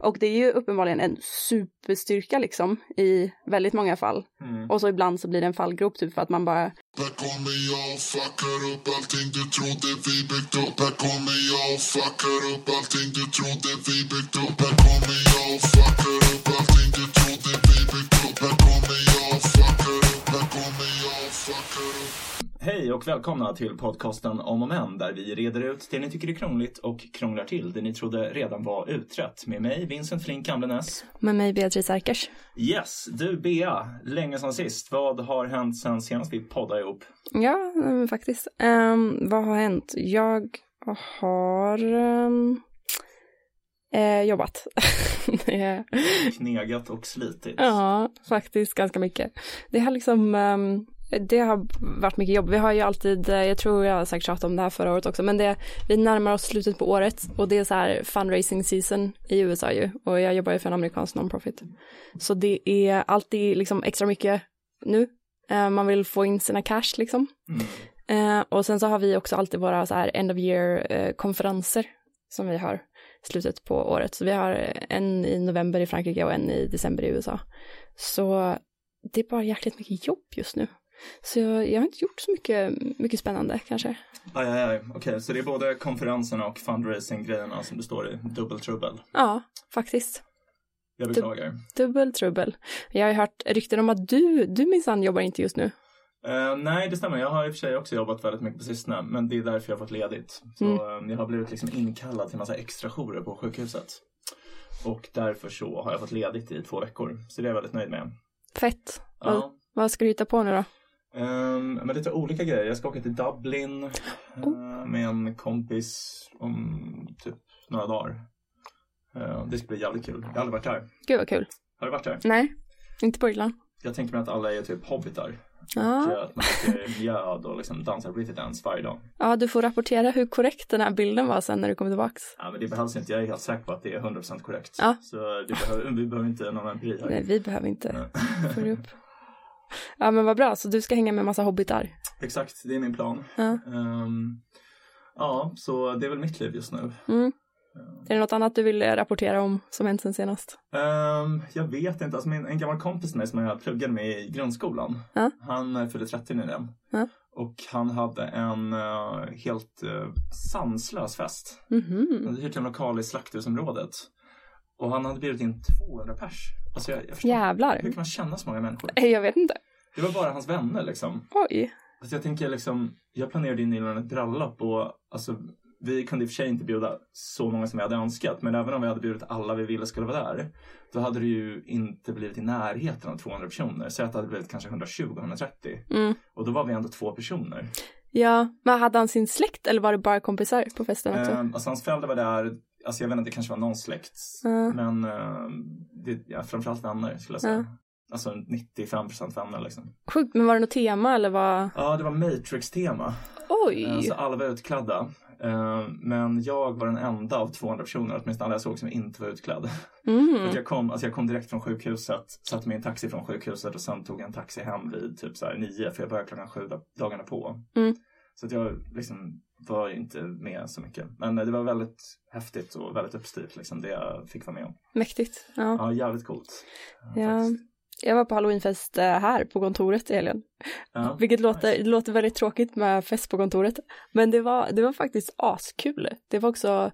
Och det är ju uppenbarligen en superstyrka liksom i väldigt många fall. Mm. Och så ibland så blir det en fallgrop typ för att man bara Här kommer jag och fuckar upp allting du trodde vi byggt upp Här kommer jag och fuckar upp allting du trodde vi byggt upp Här kommer jag och fuckar Hej och välkomna till podcasten Om och Men där vi reder ut det ni tycker är krångligt och krånglar till det ni trodde redan var utrett. Med mig Vincent Flink Amlenäs. med mig Beatrice Erkers. Yes, du Bea, länge sedan sist. Vad har hänt sen senast vi poddade ihop? Ja, faktiskt. Ehm, vad har hänt? Jag har ehm, eh, jobbat. Är- Knegat och slitit. ja, faktiskt ganska mycket. Det har liksom ehm, det har varit mycket jobb. Vi har ju alltid, eh, jag tror jag har säkert tjatat om det här förra året också, men det, vi närmar oss slutet på året och det är så här fundraising season i USA ju och jag jobbar ju för en amerikansk non-profit. Så det är alltid liksom extra mycket nu. Eh, man vill få in sina cash liksom. Mm. Eh, och sen så har vi också alltid våra så här end of year eh, konferenser som vi har slutet på året. Så vi har en i november i Frankrike och en i december i USA. Så det är bara jäkligt mycket jobb just nu. Så jag, jag har inte gjort så mycket, mycket spännande kanske. Aj, aj, aj. Okej, så det är både konferenserna och fundraising-grejerna som det står i dubbeltrubbel. Ja, faktiskt. Jag beklagar. Dubbel trubbel. Jag har ju hört rykten om att du, du minsann jobbar inte just nu. Eh, nej, det stämmer. Jag har i och för sig också jobbat väldigt mycket på sistone, men det är därför jag har fått ledigt. Så Mm. eh, jag har blivit liksom inkallad till massa extra jourer på sjukhuset. Och därför så har jag fått ledigt i två veckor. Så det är jag väldigt nöjd med. Fett. Vad, Ja. vad ska du hitta på nu då? Ehm, men lite olika grejer. Jag ska åka till Dublin Oh. med en kompis om typ några dagar. Eh, det ska bli jävligt kul. Jag har aldrig varit där. Gud vad kul. Har du varit där? Nej, inte på Irland. Jag tänker mig att alla är typ hobbitar. Ja. Att man dricker mjöd och liksom dansar British dance varje dag. ja, du får rapportera hur korrekt den här bilden var sen när du kommer tillbaks. Ja, men det behövs inte. Jag är helt säker på att det är 100% korrekt. Ja. Så behöver, vi behöver inte någon empiri här. Nej, vi behöver inte det upp. Ja, men vad bra. Så du ska hänga med massa hobbitar. Exakt, det är min plan. Ja. Ehm, ja, så det är väl mitt liv just nu. Mm. Är det något annat du vill eh, rapportera om som hänt sen senast? Ehm, jag vet inte, alltså min, en gammal kompis med mig som jag pluggade med i grundskolan. Ja. Han eh, fyllde 30 nyligen. Ja. Och han hade en eh, helt uh, sanslös fest. Mhm. Han hade hyrt en lokal i slakthusområdet. Och han hade bjudit in 200 pers. Alltså jag, jag förstår Jävlar. Hur kan man känna så många människor? Eh, Jag vet inte. Det var bara hans vänner liksom. Oj. Alltså jag tänker liksom, jag planerade in nyligen ett bröllop och alltså vi kunde i och för sig inte bjuda så många som vi hade önskat. Men även om vi hade bjudit alla vi ville skulle vara där. Då hade det ju inte blivit i närheten av 200 personer. Säg att det hade blivit kanske 120-130. Mm. Och då var vi ändå två personer. Ja, men hade han sin släkt eller var det bara kompisar på festen också? Ehm, alltså hans föräldrar var där. Alltså jag vet inte, det kanske var någon släkt. Ja. Men ehm, det, ja, framförallt vänner skulle jag säga. Ja. Alltså 95% vänner liksom. Sjukt, men var det något tema eller vad? Ja, det var Matrix-tema. Oj. Så alla var utklädda. Eh, Men jag var den enda av 200 personer, åtminstone alla jag såg, som inte var utklädd. För Mm. att jag, kom, alltså jag kom direkt från sjukhuset, satte mig i en taxi från sjukhuset och sen tog jag en taxi hem vid typ så här nio, för jag började klockan sju dag- dagarna på. Mm. Så att jag liksom var inte med så mycket. Men eh, det var väldigt häftigt och väldigt uppstyrt, liksom, det jag fick vara med om. Mäktigt. Ja. Ja, jävligt coolt. Ja. faktiskt. Jag var på halloweenfest eh, här på kontoret i helgen. Ja. Vilket låter, det låter väldigt tråkigt med fest på kontoret. Men det var, det var faktiskt askul. Det var också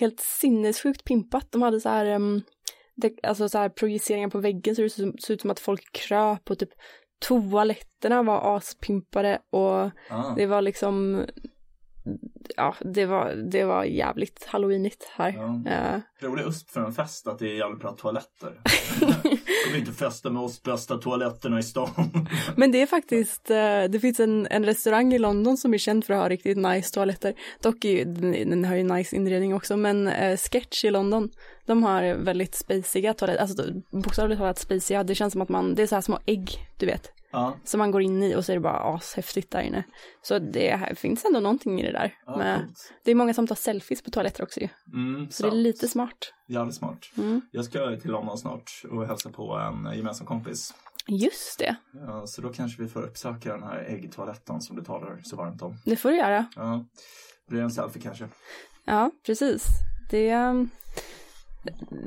helt sinnessjukt pimpat. De hade så här, um, det, alltså så här projiceringar på väggen så det såg såg ut som att folk kröp och typ toaletterna var aspimpade och Ah. det var liksom ja, det var, det var jävligt halloweenigt här. Ja. Eh, Rolig USP för en fest att det är jävligt bra toaletter. Kom inte festa med oss bästa toaletterna i stan. Men det är faktiskt, eh, det finns en, en restaurang i London som är känd för att ha riktigt nice toaletter. Dock är ju, den, den har ju nice inredning också, men eh, Sketch i London, de har väldigt spaceiga toaletter, alltså bokstavligt talat spaceiga, det känns som att man, det är så här små ägg, du vet, Ja, som man går in i och så är det bara ashäftigt där inne. Så det finns ändå någonting i det där. ja Men coolt. det är många som tar selfies på toaletter också ju, Mm, så det är lite smart. Jävligt smart. Mm. Jag ska till London snart och hälsa på en gemensam kompis. Just det, Ja, så då kanske vi får uppsöka den här äggtoaletten som du talar så varmt om. det får du göra. Ja, blir en selfie kanske? Ja, precis. Det, um,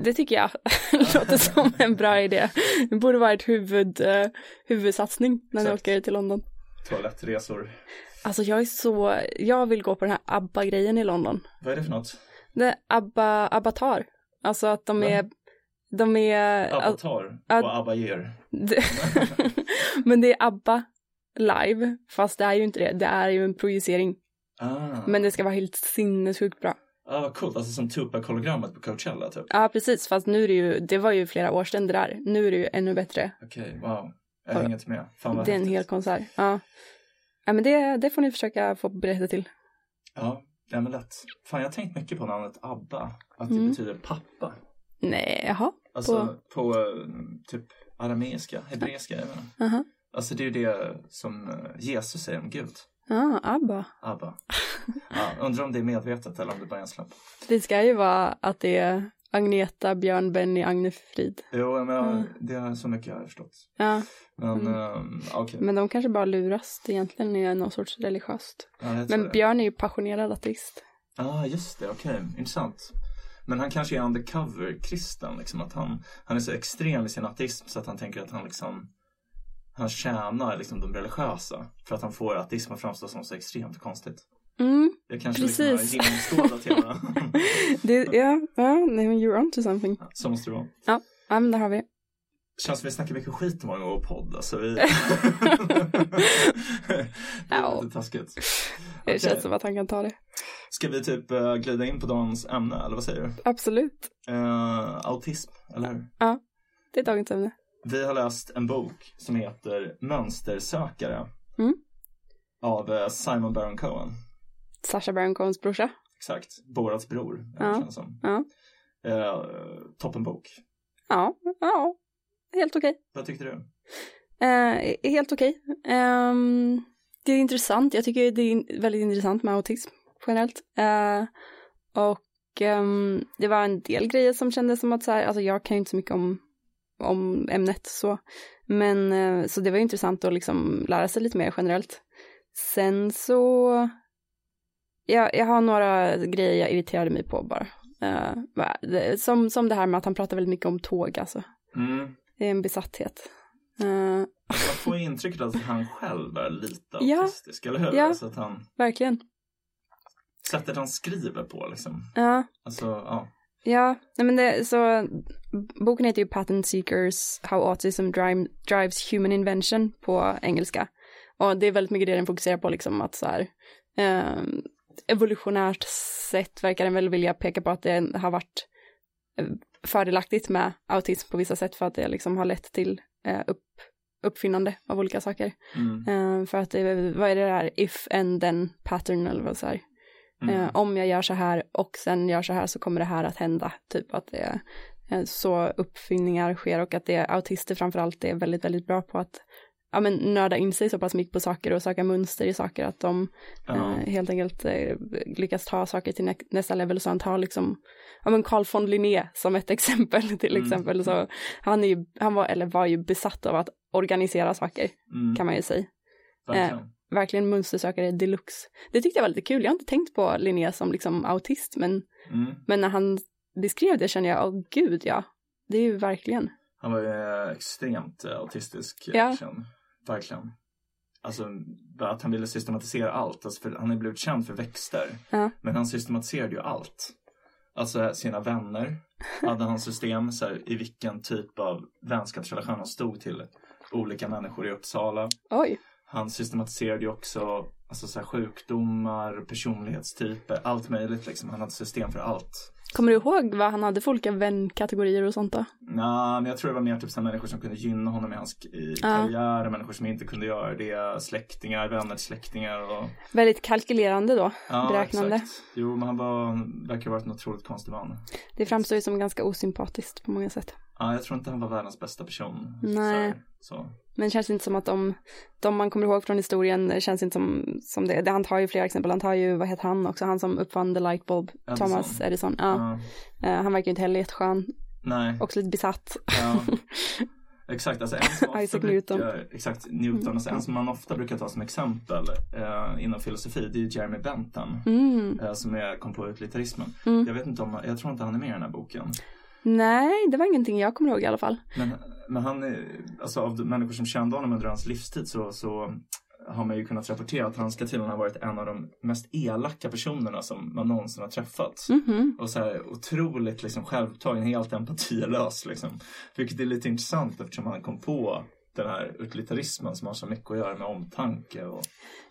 det tycker jag låter som en bra idé. Det borde vara ett huvud, eh, huvudsatsning när ni Exakt. åker till London. Toalettresor. Alltså jag är så, jag vill gå på den här ABBA-grejen i London. Vad är det för något? Det är ABBA, Avatar. Alltså att de är, de är, att- och Abba ger. men det är ABBA live, fast det är ju inte det, det är ju en projicering. Ah. Men det ska vara helt sinnessjukt bra. Ah, vad coolt, alltså som Tupac-hologrammet på Coachella typ. Ja, precis, fast nu är det ju, det var ju flera år sedan det där. Nu är det ju ännu bättre. Okej, wow. Jag Ja. hänger inte med. Fan vad Det är en hel konsert. Ja. Ja, men det, det får ni försöka få biljetter till. Ja, ja men lätt. Fan, jag har tänkt mycket på namnet Abba. Att det Mm. betyder pappa. Nej, jaha. Alltså på, eh, typ arameiska, hebreiska, jag menar. Aha. Alltså det är ju det som eh, Jesus säger om Gud. Ja, ABBA. Abba. Ja, undrar om det är medvetet eller om det bara är en slump. Det ska ju vara att det är Agneta, Björn, Benny, Agnefrid. Jo, men jag, Mm. det är så mycket jag har förstått. Ja, Men Mm. ehm, okej. men de kanske bara luras. Det egentligen är någon sorts religiöst. Ja, Men det. Björn är ju passionerad ateist. Ja, ah, just det. Okej, intressant. Men han kanske är undercover-kristen, liksom att han, han är så extrem i sin ateism så att han tänker att han liksom han tjänar liksom de religiösa för att han får ateism att framstå som så extremt konstigt. Mm, Det kanske Precis. liksom har genomskådat hela. det, ja, ja, you're on to something. så måste det vara. Ja, men där har vi. Känns som vi snackar mycket skit om vår podd. Alltså vi... det är Ja. lite taskigt. Det Okej. känns som att han kan ta det. Ska vi typ eh, glida in på dagens ämne, eller vad säger du? Absolut. Eh, autism, eller hur? Det är dagens ämne. Vi har läst en bok som heter Mönstersökare Mm. av eh, Simon Baron Cohen. Sacha Baron Cohens brorsa. Exakt, Borats bror. Ja. Känns som. Ja. Eh, toppenbok. Ja, ja, helt okej. Vad tyckte du? Eh, helt okej. Ehm, det är intressant. Jag tycker det är väldigt intressant med autism generellt. Eh, och ehm, det var en del grejer som kändes som att så här, alltså jag kan ju inte så mycket om, om ämnet så. Men eh, så det var intressant att liksom lära sig lite mer generellt. Sen så, ja, jag har några grejer jag irriterade mig på bara. Det- som, som det här med att han pratar väldigt mycket om tåg alltså. Mm. Det är en besatthet. Eh, Man får ju intrycket att han själv är lite Ja. autistisk, eller hur? Ja. Alltså att han, verkligen. sättet han skriver på liksom. Ja, Alltså, ja. Ja, nej men det, så boken heter ju Patent Seekers How Autism Drive, Drives Human Invention på engelska. Och det är väldigt mycket det den fokuserar på liksom att så här eh, evolutionärt sett verkar den väl vilja peka på att det har varit eh, fördelaktigt med autism på vissa sätt för att det liksom har lett till eh, upp, uppfinnande av olika saker. Mm. Eh, för att det, vad är det där, if and then pattern eller vad så här. Mm. Eh, om jag gör så här och sen gör så här så kommer det här att hända. Typ att det är eh, så uppfinningar sker och att det är autister framförallt är väldigt, väldigt bra på att ja, men, nörda in sig så pass mycket på saker och söka mönster i saker att de Ja. eh, helt enkelt eh, lyckas ta saker till nä- nästa level. Så han tar liksom, ja men Carl von Linné som ett exempel till Mm. exempel. Så han, är ju, han var, eller var ju besatt av att organisera saker Mm. kan man ju säga Verkligen. Verkligen mönstersökare deluxe. Det tyckte jag var lite kul. Jag har inte tänkt på Linné som liksom autist, men, Mm. men när han beskrev det kände jag, åh gud ja, det är ju verkligen. Han var ju eh, extremt eh, autistisk. eh, Ja. Verkligen. Alltså att han ville systematisera allt. Alltså, för han är blivit känd för växter. Ja. Men han systematiserade ju allt. Alltså sina vänner hade han system så här, i vilken typ av vänskapsrelation han stod till olika människor i Uppsala. Oj, Han systematiserade ju också alltså, så sjukdomar, personlighetstyper, allt möjligt liksom. Han hade system för allt. kommer du ihåg vad han hade för olika vänkategorier och sånt då? Nej, men jag tror det var mer typ så människor som kunde gynna honom i hans i Ja. karriär, och människor som inte kunde göra det, släktingar, vänner släktingar och Väldigt kalkylerande då, ja, beräknande. exakt. Jo, men han var, verkar ha varit en otroligt konstig man. Det framstår ju som ganska osympatiskt på många sätt. Ja, jag tror inte han var världens bästa person. Nej. Så, så. Men det känns inte som att de, de man kommer ihåg från historien, känns inte som, som det. Han tar ju flera exempel, han tar ju, vad heter han också, han som uppfann the lightbulb, Edison. Thomas Edison. Ja. Ja. Eh, han verkar ju inte heller jätteskön, nej. också lite besatt. Ja. Exakt, alltså en som Isaac brukar, Newton. Exakt, Newton. Alltså en som man ofta brukar ta som exempel eh, inom filosofi, det är Jeremy Bentham. Mm. eh, som är, kom på utilitarismen. Mm. Jag vet inte om, jag tror inte han är med i den här boken. Nej, det var ingenting jag kommer ihåg i alla fall. Men, men han, är- alltså av de människor som kände honom under hans livstid så, så har man ju kunnat rapportera att han ska tydligen ha varit en av de mest elaka personerna som man någonsin har träffat. Mhm. Och så här otroligt liksom självupptagen, helt empatilös liksom. Vilket är lite intressant eftersom han kom på den här utilitarismen som har så mycket att göra med omtanke och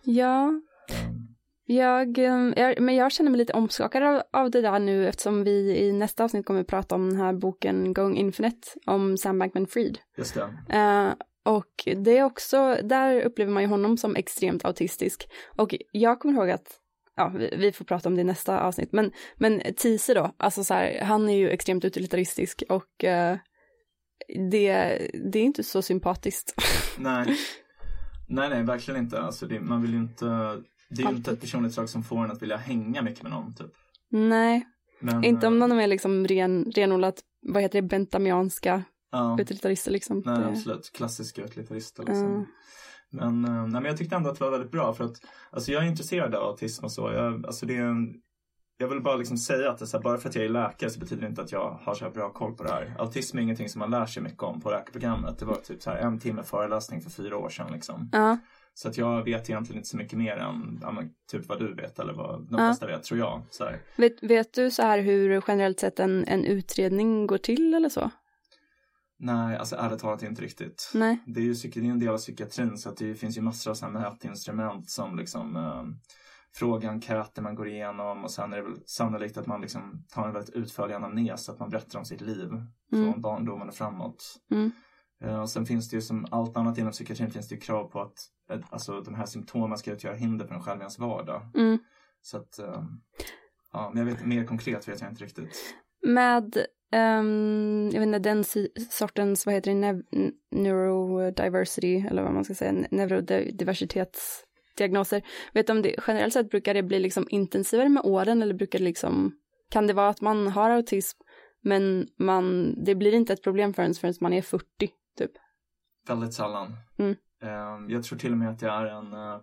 Ja, ehm, jag, eh, jag, men jag känner mig lite omskakad av, av det där nu eftersom vi i nästa avsnitt kommer att prata om den här boken Going Infinite om Sam Bankman-Fried. just det. Eh, och det är också, där upplever man ju honom som extremt autistisk. Och jag kommer ihåg att, ja, vi, vi får prata om det i nästa avsnitt, men, men Tise då, alltså så här, han är ju extremt utilitaristisk och eh, det, det är inte så sympatiskt. Nej. nej, nej, verkligen inte. Alltså det, man vill ju inte, det är ju inte ett personlighetsdrag som får en att vilja hänga mycket med någon typ. Nej, Men, inte om eh, någon är liksom ren, renodlat, vad heter det, bentamianska ja. utilitarister liksom. Nej, det, absolut. Klassiska utilitarister liksom. Mm. Men, eh, nej, men jag tyckte ändå att det var väldigt bra för att alltså jag är intresserad av autism och så. Jag, alltså det är en, jag vill bara liksom säga att här, bara för att jag är läkare så betyder det inte att jag har så här bra koll på det här. Autism är ingenting som man lär sig mycket om på läkarprogrammet. Det var typ så här en timme föreläsning för fyra år sedan liksom. ja, Så att jag vet egentligen inte så mycket mer än ja, typ vad du vet eller vad de Ja. flesta vet tror jag. Så vet, vet du så här hur generellt sett en, en utredning går till eller så? Nej, alltså ärligt talat inte riktigt. Nej. Det är ju det är en del av psykiatrin så att det finns ju massor av sådana mätinstrument som liksom eh, frågeenkäter man går igenom och sen är det väl sannolikt att man liksom tar en väldigt utförlig anamnes, att man berättar om sitt liv Mm. från barndomen och framåt. Mm. Eh, och sen finns det ju som allt annat inom psykiatrin finns det ju krav på att eh, alltså, de här symptomen ska utgöra hinder för en själv i ens vardag. Mm. Så att, eh, ja, men jag vet, mer konkret vet jag inte riktigt. Med, ehm, jag vet inte, den sortens, vad heter det, nev- neurodiversity, eller vad man ska säga, neurodiversitetsdiagnoser. Vet du om det, generellt sett brukar det bli liksom intensivare med åren, eller brukar det liksom, kan det vara att man har autism, men man, det blir inte ett problem förrän, förrän man är 40, typ? Väldigt sällan. Mm. Eh, jag tror till och med att det är en, eh,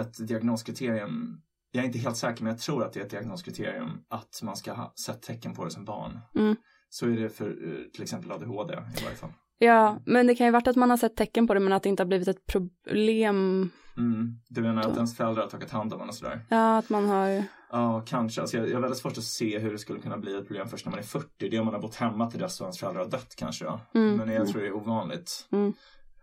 ett diagnoskriterium. Jag är inte helt säker men jag tror att det är ett diagnoskriterium att man ska ha sett tecken på det som barn. Mm. Så är det för eh, till exempel ADHD i varje fall. Ja, men det kan ju varit att man har sett tecken på det, men att det inte har blivit ett problem. Mm. Du menar att ens föräldrar har tagit hand om en och sådär? Ja, att man har, Ja, kanske. Alltså jag, jag har väldigt svårt att se hur det skulle kunna bli ett problem först när man är 40. Det är om man har bott hemma till dess och ens föräldrar har dött kanske. Då. Mm. Men jag tror det är ovanligt. Mm.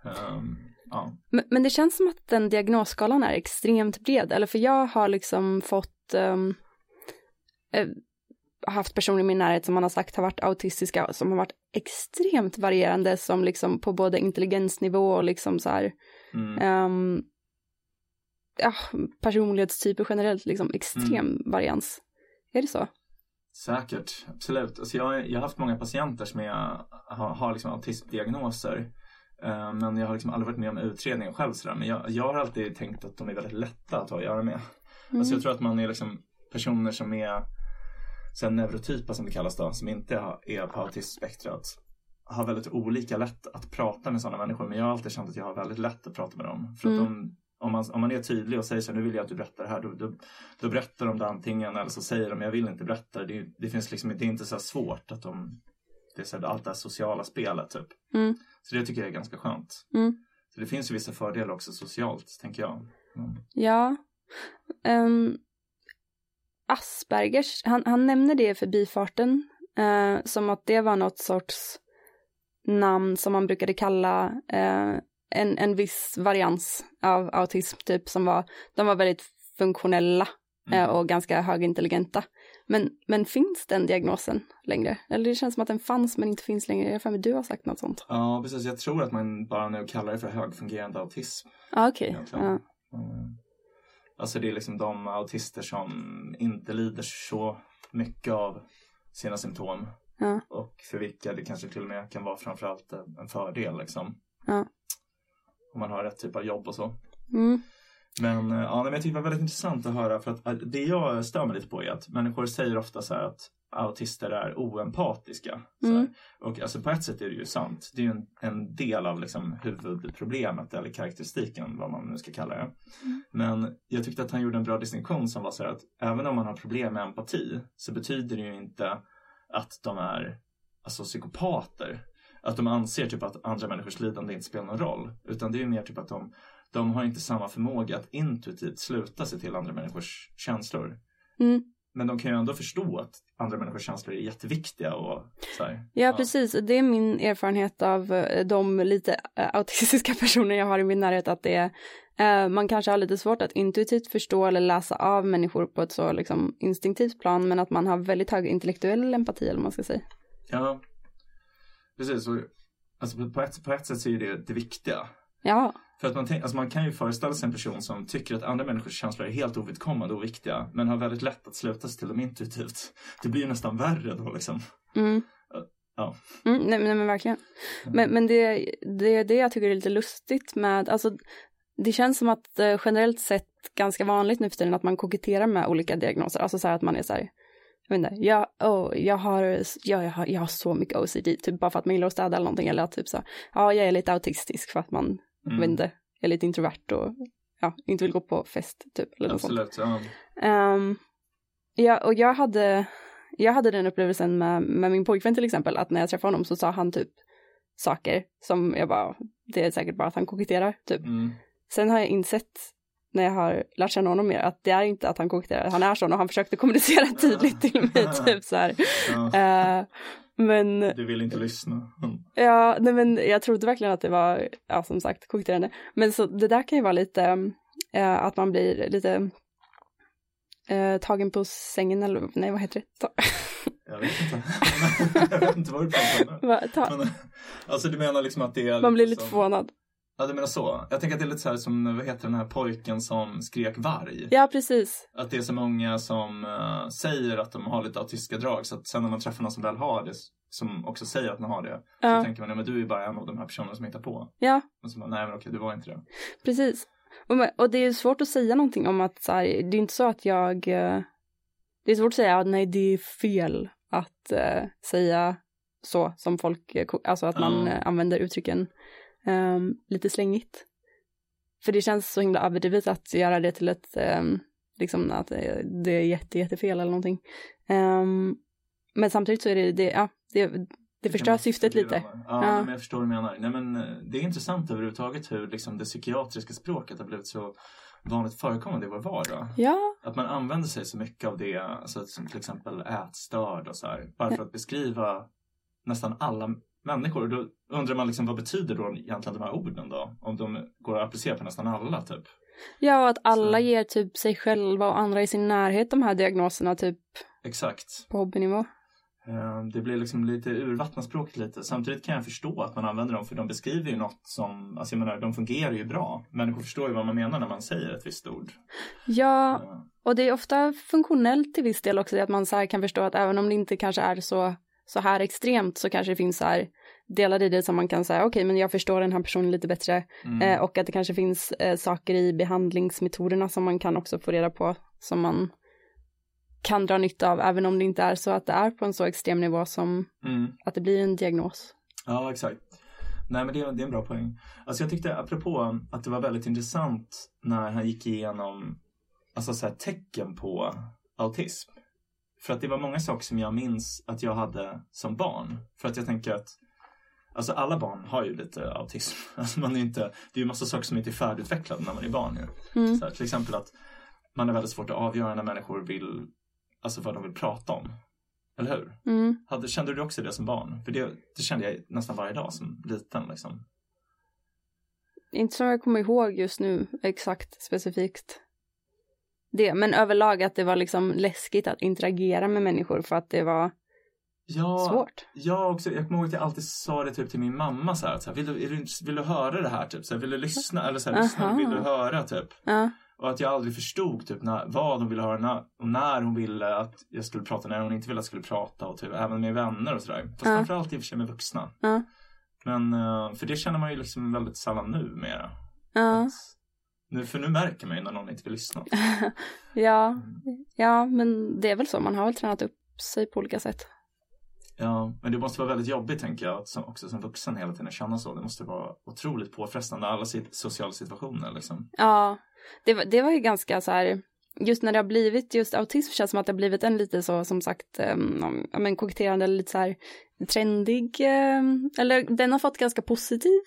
Ehm, ja. Men, men det känns som att den diagnosskalan är extremt bred, eller för jag har liksom fått um, haft personer i min närhet som man har sagt har varit autistiska som har varit extremt varierande som liksom på både intelligensnivå och liksom så här Mm. ehm, ja, personlighetstyper generellt liksom extrem varians. Är det så? Säkert, absolut. Alltså jag, jag har haft många patienter som är, har, har liksom autismdiagnoser. Eh, men jag har liksom aldrig varit med om utredningen själv sådär. Men jag, jag har alltid tänkt att de är väldigt lätta att ha att göra med. Alltså jag tror att man är liksom personer som är sen neurotypa som det kallas då, som inte är på autismspektrat har väldigt olika lätt att prata med sådana människor. Men jag har alltid känt att jag har väldigt lätt att prata med dem. För att Mm. de, om, man, om man är tydlig och säger så här, nu vill jag att du berättar det här, då, då, då berättar de det antingen eller så säger de, jag vill inte berätta det. Det, det finns liksom, det är inte så svårt att de, det är så här, allt det här sociala spelet typ. Mm. Så det tycker jag är ganska skönt. Mm. Så det finns ju vissa fördelar också socialt, tänker jag. Mm. Ja. Um, Aspergers, han, han nämner det i förbifarten eh, som att det var något sorts namn som man brukade kalla eh, en, en viss varians av autism typ som var, de var väldigt funktionella eh, Mm. och ganska högintelligenta. Men, men finns den diagnosen längre? Eller det känns som att den fanns men inte finns längre. Jag för mig du har sagt något sånt. Ja, precis. Jag tror att man bara nu kallar det för högfungerande autism. Ja, okej. Egentligen. Ja. Mm. Alltså det är liksom de autister som inte lider så mycket av sina symptom. Ja. Och för vilka det kanske till och med kan vara framförallt en fördel liksom. Ja. Om man har rätt typ av jobb och så. Mm. Men, eh, ja, men jag tycker det var väldigt intressant att höra för att eh, det jag stör mig lite på är att människor säger ofta så här att autister är oempatiska. Mm. Och alltså på ett sätt är det ju sant. Det är ju en, en del av liksom huvudproblemet eller karaktäristiken, vad man nu ska kalla det. Men jag tyckte att han gjorde en bra distinktion som var så att även om man har problem med empati så betyder det ju inte att de är alltså psykopater. Att de anser typ att andra människors lidande inte spelar någon roll. Utan det är ju mer typ att de, de har inte samma förmåga att intuitivt sluta sig till andra människors känslor. Mm. Men de kan ju ändå förstå att andra människors känslor är jätteviktiga och så här. Ja, precis. Det är min erfarenhet av eh, de lite eh, autistiska personer jag har i min närhet att det är eh, man kanske har lite svårt att intuitivt förstå eller läsa av människor på ett så liksom instinktivt plan men att man har väldigt hög intellektuell empati eller vad man ska säga. Ja, precis. Och, alltså på ett, på ett sätt så är det det viktiga. Ja, För att man, tänk, alltså man kan ju föreställa sig en person som tycker att andra människors känslor är helt ovidkommande och viktiga men har väldigt lätt att sluta sig till dem intuitivt. Det blir ju nästan värre då liksom. mm. Ja. Mm, nej, nej men verkligen. Men, men det, det är det jag tycker är lite lustigt med, alltså det känns som att eh, generellt sett ganska vanligt nu för tiden att man koketterar med olika diagnoser, alltså så här att man är så här, jag vet inte, jag, oh, jag, har, jag, jag, har, jag har så mycket OCD, typ bara för att man gillar att städa eller någonting, eller att typ så, ja jag är lite autistisk för att man, Mm. vet inte, är lite introvert och ja, inte vill gå på fest typ, eller något sånt. Absolut. Ja. Ehm, ja, och jag hade, jag hade den upplevelsen med, med min pojkvän till exempel, att när jag träffade honom så sa han typ saker som jag bara, det är säkert bara att han koketterar, typ. Mm. Sen har jag insett när jag har lärt känna honom mer att det är inte att han koketterar, han är sån och han försökte kommunicera tydligt till mig, typ så här. Eh, men Du vill inte lyssna. Mm. Ja, nej men jag trodde verkligen att det var, ja som sagt, koketterande. Men så det där kan ju vara lite, eh, att man blir lite eh, tagen på sängen eller nej vad heter det? Jag vet inte. jag vet inte vad du pratar om. va, ta, Men, alltså du menar liksom att det är man blir lite som- förvånad. Ja du menar så. Jag tänker att det är lite så här som, vad heter den här pojken som skrek varg? Ja, precis. Att det är så många som eh, säger att de har lite autistiska drag så att sen när man träffar någon som väl har det som också säger att man har det så Ja, tänker man, ja men du är bara en av de här personerna som hittar på. ja Och så bara, nej men okej du var inte det. precis. Och, men- och det är svårt att säga någonting om att så här, det är inte så att jag, eh, det är svårt att säga att nej det är fel att eh, säga så som folk, alltså att man eh, använder uttrycken ehm, lite slängigt. För det känns så himla överdrivet att göra det till ett, ehm, liksom att det är jätte, jättefel eller någonting. Ehm, men samtidigt så är det, det ja, det, det förstör syftet lite. Ja, Ja. men jag förstår vad du menar. Nej, men, eh, det är intressant överhuvudtaget hur liksom, det psykiatriska språket har blivit så vanligt förekommande i vår vardag. Ja, Att man använder sig så mycket av det, alltså, som till exempel ätstörd och så här, bara för att beskriva nästan alla människor. Då undrar man liksom vad betyder då egentligen de här orden då? Om de går att applicera på nästan alla typ. ja att alla Så- ger typ sig själva och andra i sin närhet de här diagnoserna typ Exakt. på hobbynivå. Eh, Det blir liksom lite urvattnat språket lite. Samtidigt kan jag förstå att man använder dem för de beskriver ju något som, alltså jag menar de fungerar ju bra. Människor förstår ju vad man menar när man säger ett visst ord. Ja, Eh, och det är ofta funktionellt till viss del också, att man så kan förstå att även om det inte kanske är så, så här extremt så kanske det finns så här delar i det som man kan säga, okej men jag förstår den här personen lite bättre Mm. eh, och att det kanske finns eh, saker i behandlingsmetoderna som man kan också få reda på som man kan dra nytta av även om det inte är så att det är på en så extrem nivå som Mm. att det blir en diagnos. Ja, exakt. Nej, men det, är- det är en bra poäng. Alltså jag tyckte apropå att det var väldigt intressant när han gick igenom alltså så här, tecken på autism. För att det var många saker som jag minns att jag hade som barn. För att jag tänker att Alltså alla barn har ju lite autism. Alltså man är inte, det är ju massa saker som inte är färdigutvecklade när man är barn. Ju. Mm. Så här, till exempel att man är väldigt svårt att avgöra när människor vill, alltså vad de vill prata om. Eller hur? Mm. Hade, kände du också det som barn? För det, det kände jag nästan varje dag som liten. Liksom. Inte som jag kommer ihåg just nu exakt specifikt det, men överlag att det var liksom läskigt att interagera med människor för att det var Ja, svårt. Jag, också, jag kommer ihåg att jag alltid sa det typ till min mamma så här, så här vill, du, du, vill du höra det här? Typ, så här, vill du lyssna? Eller så här, lyssna, vill du höra? Typ. Ja, Och att jag aldrig förstod typ, när, vad hon ville höra när, och när hon ville att jag skulle prata, när hon inte ville att jag skulle prata och typ, även med vänner och sådär. Fast Ja. framförallt i och för sig med vuxna. Ja. Men eh, för det känner man ju liksom väldigt sällan nu mera. ja, Att, nu, för nu märker man ju när någon inte vill lyssna. ja, ja, men det är väl så, man har väl tränat upp sig på olika sätt. Ja, men det måste vara väldigt jobbigt tänker jag, att som, också som vuxen hela tiden känna så. Det måste vara otroligt påfrestande, alla sociala situationer liksom. Ja, det det var ju ganska så här, just när det har blivit just autism känns som att det har blivit en lite så som sagt, um, ja men koketterande eller lite så här trendig, um, eller den har fått ganska positiv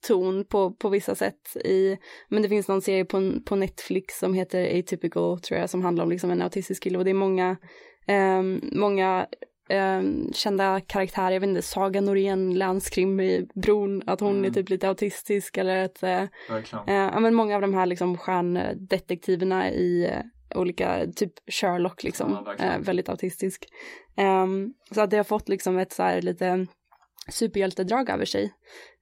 ton på, på vissa sätt i, men det finns någon serie på, på Netflix som heter Atypical tror jag som handlar om liksom en autistisk kille och det är många, um, många um, kända karaktärer, jag vet inte, Saga Norén, länskrim i Bron, att hon Mm. är typ lite autistisk eller att Verkligen. Eh, ja, men många av de här liksom stjärndetektiverna i eh, olika, typ Sherlock liksom, Ja, eh, väldigt autistisk. Ehm, så att det har fått liksom ett så här lite superhjältedrag över sig.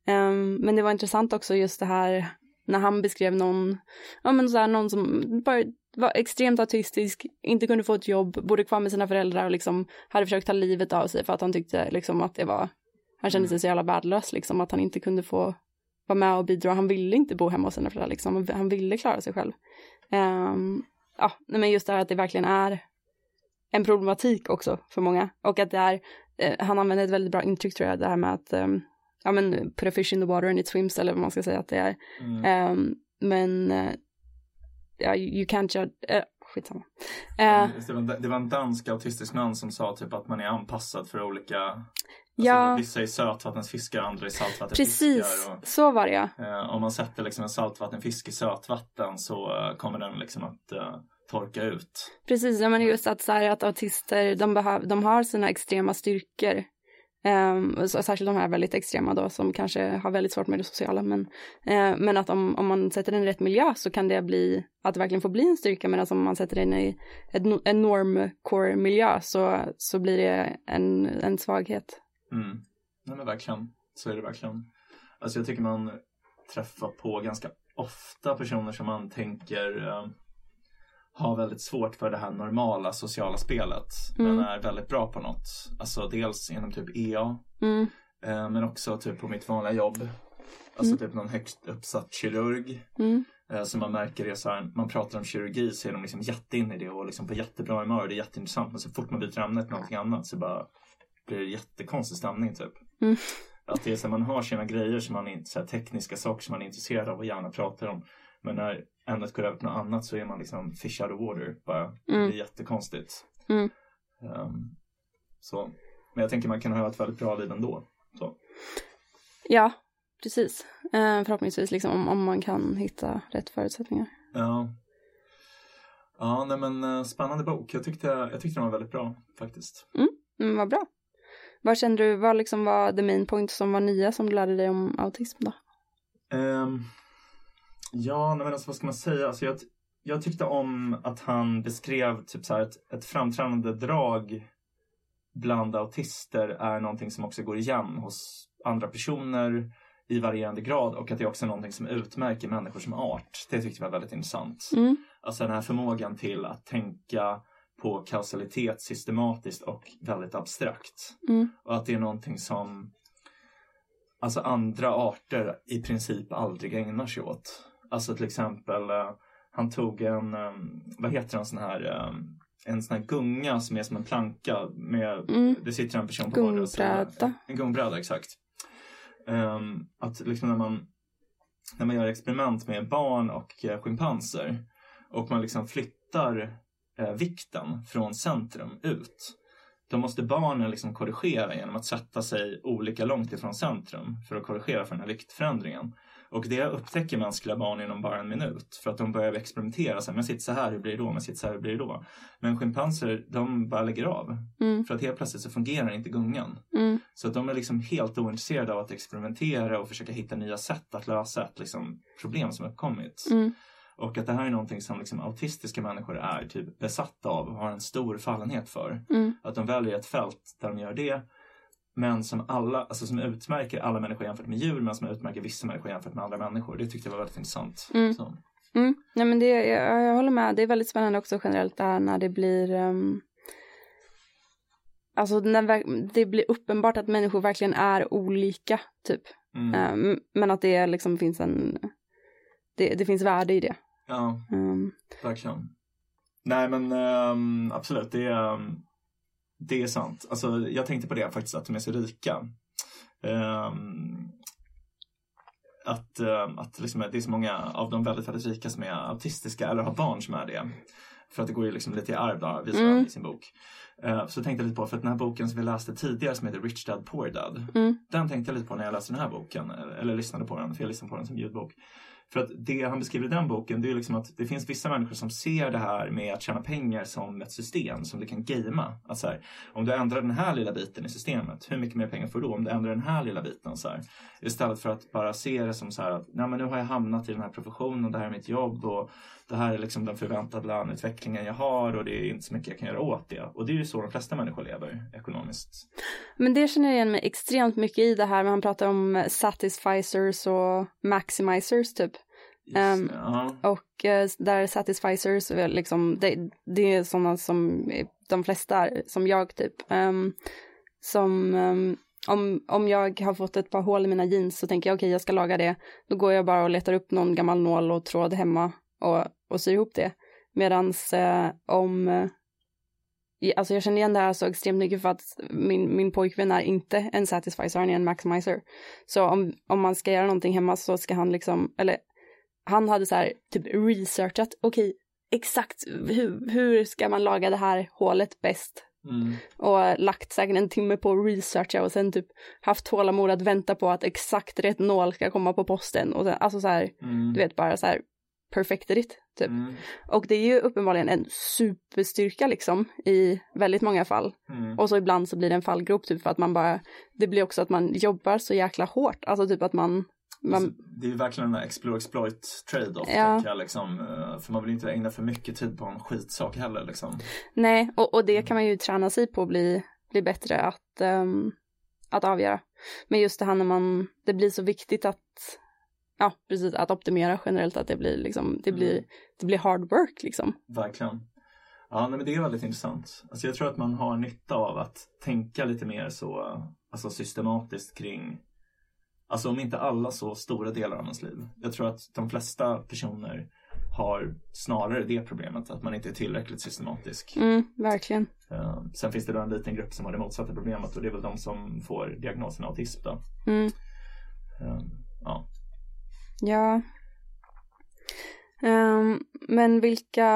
Ehm, men det var intressant också just det här när han beskrev någon, ja men så här någon som bara var extremt autistisk, inte kunde få ett jobb, bodde kvar med sina föräldrar och liksom hade försökt ta livet av sig för att han tyckte liksom att det var, han kände sig så jävla värdelös liksom, att han inte kunde få vara med och bidra. Han ville inte bo hemma hos sina föräldrar liksom. Han ville klara sig själv. Ehm, ja, men just det här att det verkligen är en problematik också för många. Och att det är, eh, han använder ett väldigt bra intryck tror jag, det här med att ehm, ja men put a fish in the water and it swims eller vad man ska säga att det är. Mm. Ehm, men uh, ja, you can't judge, uh, skitsamma. Eh, just Det var, en- det var en dansk autistisk man som sa typ att man är anpassad för olika Alltså, Ja. Vissa är sötvattensfiskar, andra är saltvattenfiskar. precis, Och, så var det ja. eh, om man sätter liksom en saltvattenfisk i sötvatten så eh, kommer den liksom att eh, torka ut. Precis, ja, men just att, så här, att autister, de, behöv, de har sina extrema styrkor. Um, särskilt de här väldigt extrema då som kanske har väldigt svårt med det sociala. Men, uh, men att om, om man sätter den i rätt miljö så kan det bli, att det verkligen får bli en styrka. Medan om man sätter den i ett, en normcore miljö så, så blir det en, en svaghet. Mm. Nej men verkligen, så är det verkligen. Alltså jag tycker man träffar på ganska ofta personer som man tänker uh har väldigt svårt för det här normala sociala spelet. Mm. Men är väldigt bra på något. Alltså dels inom typ EA. Mm, Eh, men också typ på mitt vanliga jobb. Alltså Mm. typ någon högst uppsatt kirurg. mm, Eh, så man märker det så här, man pratar om kirurgi så är de liksom jätteinne i det och liksom på jättebra humör. Det är jätteintressant. Men så fort man byter ämne till någonting annat så bara blir det jättekonstig stämning typ. Mm. Att det är så här, man har sina grejer som man inte, så här, tekniska saker som man är intresserad av och gärna pratar om. Men när ämnet går över till något annat så är man liksom fish out of water. Bara, Det Mm. blir jättekonstigt. Mm. Ehm, så. Men jag tänker man kan ha ett väldigt bra liv ändå. Så. ja, precis. Eh, förhoppningsvis liksom om, om man kan hitta rätt förutsättningar. Ja. Ja, nej men eh, spännande bok. Jag tyckte, jag tyckte den var väldigt bra faktiskt. Mm, vad bra. Vad kände du, vad liksom var the main point som var nya som du lärde dig om autism då? Ehm, ja, nej men alltså vad ska man säga? Alltså jag, jag tyckte om att han beskrev typ så ett, ett framträdande drag bland autister är någonting som också går igen hos andra personer i varierande grad och att det är också någonting som utmärker människor som art. Det tyckte jag var väldigt intressant. Mm, Alltså den här förmågan till att tänka på kausalitet systematiskt och väldigt abstrakt. mm, Och att det är någonting som alltså andra arter i princip aldrig ägnar sig åt. Alltså till exempel, eh, han tog en, eh, vad heter en sån här, eh, en sån här gunga som är som en planka med, Mm. det sitter en person på vardera sida. En gungbräda, exakt. Ehm, att liksom när man, när man gör experiment med barn och eh, schimpanser och man liksom flyttar eh, vikten från centrum ut. Då måste barnen liksom korrigera genom att sätta sig olika långt ifrån centrum för att korrigera för den här viktförändringen. Och det upptäcker mänskliga barn inom bara en minut för att de börjar experimentera. Så här, men sitter så här, hur blir det då? Men sitter så här, hur blir det då? Men schimpanser, de bara lägger av. mm, För att helt plötsligt så fungerar inte gungan. mm, Så att de är liksom helt ointresserade av att experimentera och försöka hitta nya sätt att lösa ett liksom, problem som uppkommit. mm, Och att det här är någonting som liksom, autistiska människor är typ besatta av och har en stor fallenhet för. mm, Att de väljer ett fält där de gör det. Men som alla, alltså som utmärker alla människor jämfört med djur men som utmärker vissa människor jämfört med andra människor. Det tyckte jag var väldigt intressant. Mm. Mm. Nej men det, jag, jag håller med, det är väldigt spännande också generellt det här när det blir um... Alltså när det blir uppenbart att människor verkligen är olika, typ. Mm. Ehm, men att det liksom finns en, det, det finns värde i det. Ja, Ehm, verkligen. Nej men absolut, det är, det är sant. Alltså, jag tänkte på det faktiskt, att de är så rika. Ehm, att, eh, att liksom, det är så många av de väldigt, väldigt rika som är autistiska eller har barn som är det. För att det går ju liksom lite i arv då, visar Mm. han i sin bok. Eh, Så tänkte jag lite på, för att den här boken som vi läste tidigare som heter Rich Dad Poor Dad. Mm. Den tänkte jag lite på när jag läste den här boken, eller, eller lyssnade på den, för jag lyssnade på den som ljudbok. För att det han beskriver i den boken, det är liksom att det finns vissa människor som ser det här med att tjäna pengar som ett system som du kan gamea. Att så här, om du ändrar den här lilla biten i systemet, hur mycket mer pengar får du då om du ändrar den här lilla biten? Så här. Istället för att bara se det som så här att Nej, men nu har jag hamnat i den här professionen, det här är mitt jobb och det här är liksom den förväntade löneutvecklingen jag har och det är inte så mycket jag kan göra åt det. Och det är ju så de flesta människor lever ekonomiskt. Men det känner jag igen mig extremt mycket i det här, men han pratar om satisficers och maximizers typ. Ehm, ja. Och eh, där satisficers, liksom, det, det är sådana som är de flesta är, som jag typ. Ehm, som ehm, om, om jag har fått ett par hål i mina jeans så tänker jag okej jag ska laga det. Då går jag bara och letar upp någon gammal nål och tråd hemma och, och syr ihop det. Medans eh, om eh, Alltså jag känner igen det här så extremt mycket för att min, min pojkvän är inte en satisficer, han är en maximizer. Så om, om man ska göra någonting hemma så ska han liksom, eller han hade så här typ researchat, okej, exakt hur, hur ska man laga det här hålet bäst? Mm. Och lagt säkert en timme på att researcha och sen typ haft tålamod att vänta på att exakt rätt nål ska komma på posten. Och sen, alltså så här, Mm. du vet bara så här perfected it, typ. Mm. Och det är ju uppenbarligen en superstyrka liksom i väldigt många fall. Mm. Och så ibland så blir det en fallgrop typ för att man bara, det blir också att man jobbar så jäkla hårt, alltså typ att man, man Alltså, det är ju verkligen den här explore exploit trade-off. Ja. liksom, eh, för man vill inte ägna för mycket tid på en skitsak heller. Liksom. nej, och, och det kan man ju träna sig på att bli, bli bättre att, ehm, att avgöra. Men just det här när man, det blir så viktigt att, ja precis, att optimera generellt, att det blir liksom, det blir, Mm. det blir hard work liksom. Verkligen. Ja, nej, men det är väldigt intressant. Alltså, jag tror att man har nytta av att tänka lite mer så alltså, systematiskt kring, alltså om inte alla så stora delar av ens liv. Jag tror att de flesta personer har snarare det problemet, att man inte är tillräckligt systematisk. Mm, verkligen. Eh, sen finns det då en liten grupp som har det motsatta problemet och det är väl de som får diagnosen autism då. Mm. Eh, ja. Ja. Ehm, men vilka,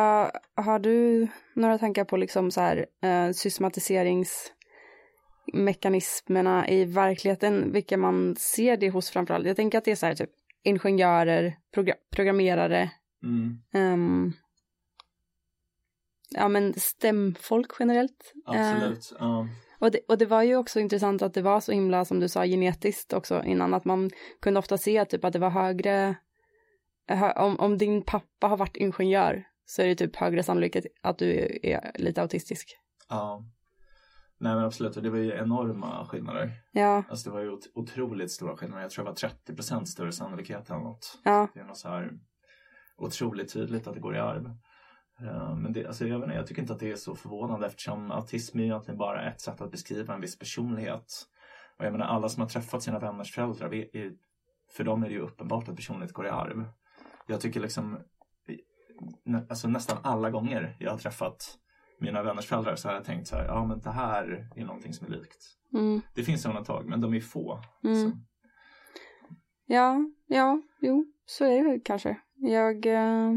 har du några tankar på liksom så här uh, systematiseringsmekanismerna i verkligheten, vilka man ser det hos framförallt? Jag tänker att det är så här typ ingenjörer, progra- programmerare, Mm, ehm, ja men stämfolk generellt. Eh, absolut. Ja. Och det, och det var ju också intressant att det var så himla, som du sa, genetiskt också innan, att man kunde ofta se typ att det var högre, hö, om, om din pappa har varit ingenjör så är det typ högre sannolikhet att du är, lite autistisk. ja. Nej men absolut, och det var ju enorma skillnader. Ja, Alltså det var ju ot- otroligt stora skillnader. Jag tror det var 30 procent större sannolikhet eller något. ja, Det är något så här otroligt tydligt att det går i arv. Eh, Men det, alltså jag, vet inte, jag tycker inte att det är så förvånande eftersom autism är egentligen bara ett sätt att beskriva en viss personlighet. Och jag menar alla som har träffat sina vänners föräldrar, är- för dem är det ju uppenbart att personlighet går i arv. Jag tycker liksom, alltså nästan alla gånger jag har träffat mina vänners föräldrar så har jag tänkt så här, ja men det här är någonting som är likt. mm, Det finns undantag men de är få. Mm. Ja, ja, jo, så är det väl kanske. Jag, eh,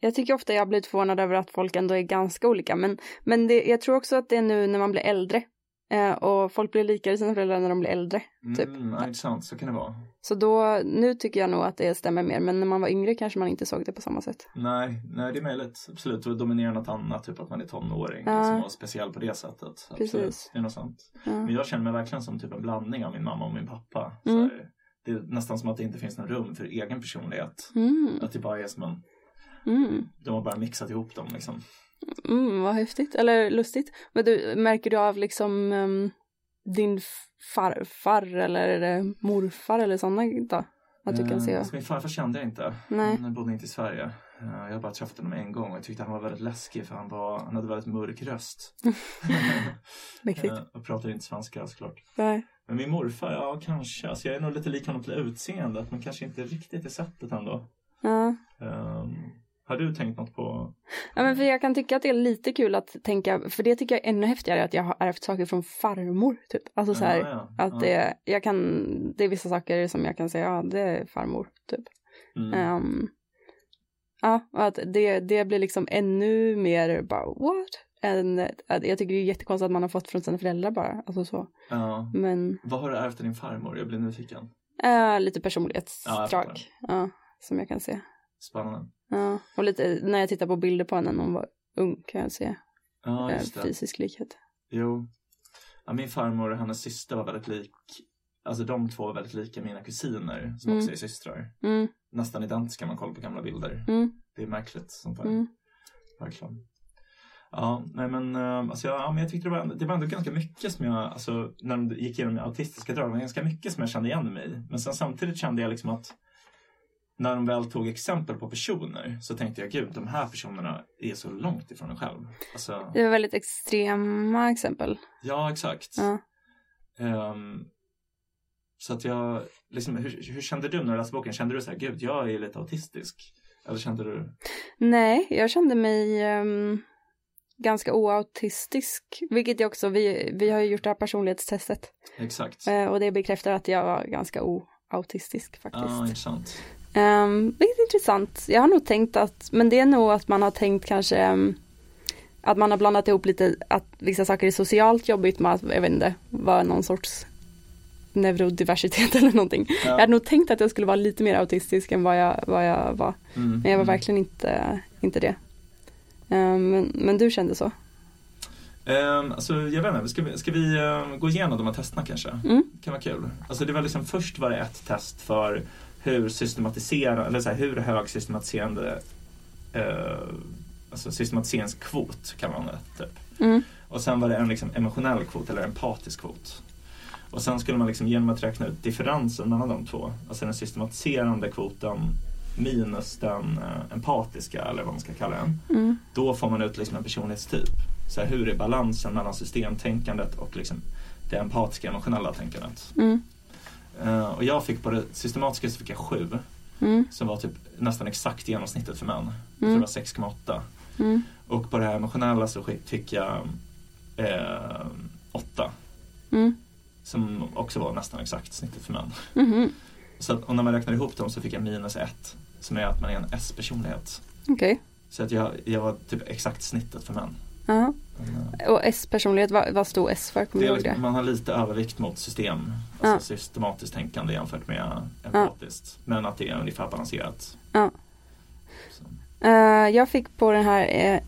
jag tycker ofta jag blivit förvånad över att folk ändå är ganska olika, men, men det, jag tror också att det är nu när man blir äldre eh, och folk blir likare sina föräldrar när de blir äldre. Typ. Mm, ja, intressant, så kan det vara. Så då, nu tycker jag nog att det stämmer mer, men när man var yngre kanske man inte såg det på samma sätt. Nej, nej, det är möjligt. Absolut. Och dominera något annat, typ att man är tonåring. Ja. Liksom, och speciell på det sättet. Absolut. Precis. Det är något sant. Ja. Men jag känner mig verkligen som typ en blandning av min mamma och min pappa. Mm. det är nästan som att det inte finns något rum för egen personlighet. Mm, Att det bara är som en, mm, de har bara mixat ihop dem liksom. mm, vad häftigt, eller lustigt. Men du, märker du av liksom ehm, din farfar eller eh, morfar eller sådana då? Att du kan Eh, se? så min farfar kände jag inte. Nej. Han bodde inte i Sverige. Eh, Jag har bara träffat honom en gång och jag tyckte han var väldigt läskig för han, var, han hade väldigt mörk röst. Mäktigt. Eh, och pratade inte svenska såklart. Nej. Men min morfar, ja kanske. Alltså jag är nog lite lik honom till utseendet men kanske inte riktigt i sättet ändå. Ja. Um, Har du tänkt något på? Ja, men för jag kan tycka att det är lite kul att tänka, för det tycker jag är ännu häftigare att jag har ärvt saker från farmor. Typ. Alltså så här, Ja, ja, att ja. det, jag kan, det är vissa saker som jag kan säga, ja det är farmor. Typ. Mm. Ehm, ja, och att det, det blir liksom ännu mer bara what? Än, att jag tycker det är jättekonstigt att man har fått från sina föräldrar bara, alltså så. Ja. Men Vad har du ärvt av din farmor? Jag blir nyfiken. äh, lite Ja, personlighetsdrag. fattar. Ja, som jag kan se. Spännande. Ja, och lite när jag tittar på bilder på henne när hon var ung kan jag se Ja, äh, just det. fysisk likhet. Jo. Ja, min farmor och hennes syster var väldigt lik. Alltså de två var väldigt lika mina kusiner som Mm. också är systrar. Mm, Nästan identiska om man kollar på gamla bilder. mm, Det är märkligt som fan. mm. Verkligen. Ja, nej men, eh, alltså, jag, ja, men jag tyckte det var, det var ändå ganska mycket som jag, alltså när de gick igenom autistiska drag, var ganska mycket som jag kände igen mig. Men sen samtidigt kände jag liksom att när de väl tog exempel på personer så tänkte jag gud, de här personerna är så långt ifrån en själv. Alltså, Det var väldigt extrema exempel. ja exakt. Ja. Ehm, så att jag, liksom, hur, hur kände du när du läste boken? Kände du så här, gud jag är lite autistisk? Eller kände du? Nej, jag kände mig ehm, ganska oautistisk, vilket jag också, vi, vi har ju gjort det här personlighetstestet Exakt. eh, och det bekräftar att jag var ganska oautistisk faktiskt. Ja, intressant. Um, vilket är intressant. Jag har nog tänkt att, men det är nog att man har tänkt kanske ehm, att man har blandat ihop lite att vissa saker är socialt jobbigt med att, jag vet inte, vara någon sorts neurodiversitet eller någonting. Jag hade nog tänkt att jag skulle vara lite mer autistisk än vad jag, vad jag var. Mm, Men jag var mm. verkligen inte, inte det. Ehm, men, men du kände så? Um, alltså, jag vet inte, ska vi, ska vi eh, gå igenom de här testerna kanske? Mm. Det kan vara kul. Alltså, det var liksom, först var det ett test för hur systematisera, eller så här, hur hög systematiserande uh, alltså systematiseringskvot kan man det, typ. Mm. Och sen var det en liksom, emotionell kvot eller empatisk kvot. Och sen skulle man liksom, genom att räkna ut differensen mellan de två, alltså den systematiserande kvoten minus den eh, empatiska eller vad man ska kalla den. Mm. Då får man ut liksom en personlighetstyp. Så här, hur är balansen mellan systemtänkandet och liksom det empatiska emotionella tänkandet. Mm. Eh, och jag fick på det systematiska så fick jag sju Mm. som var typ nästan exakt genomsnittet för män. Mm. det var 6,8. Mm. Och på det här emotionella så fick jag eh, åtta. Mm. Som också var nästan exakt snittet för män. Mhm. Så att, och när man räknar ihop dem så fick jag minus ett. Som är att man är en S-personlighet. Okej. Så att jag, jag var typ exakt snittet för män. Men, eh, Och S-personlighet, vad, vad stod S för? Kommer Det är liksom, man har lite övervikt mot system, alltså systematiskt tänkande jämfört med empatiskt. Men att det är ungefär balanserat. Ja. Eh, jag fick på den här eh,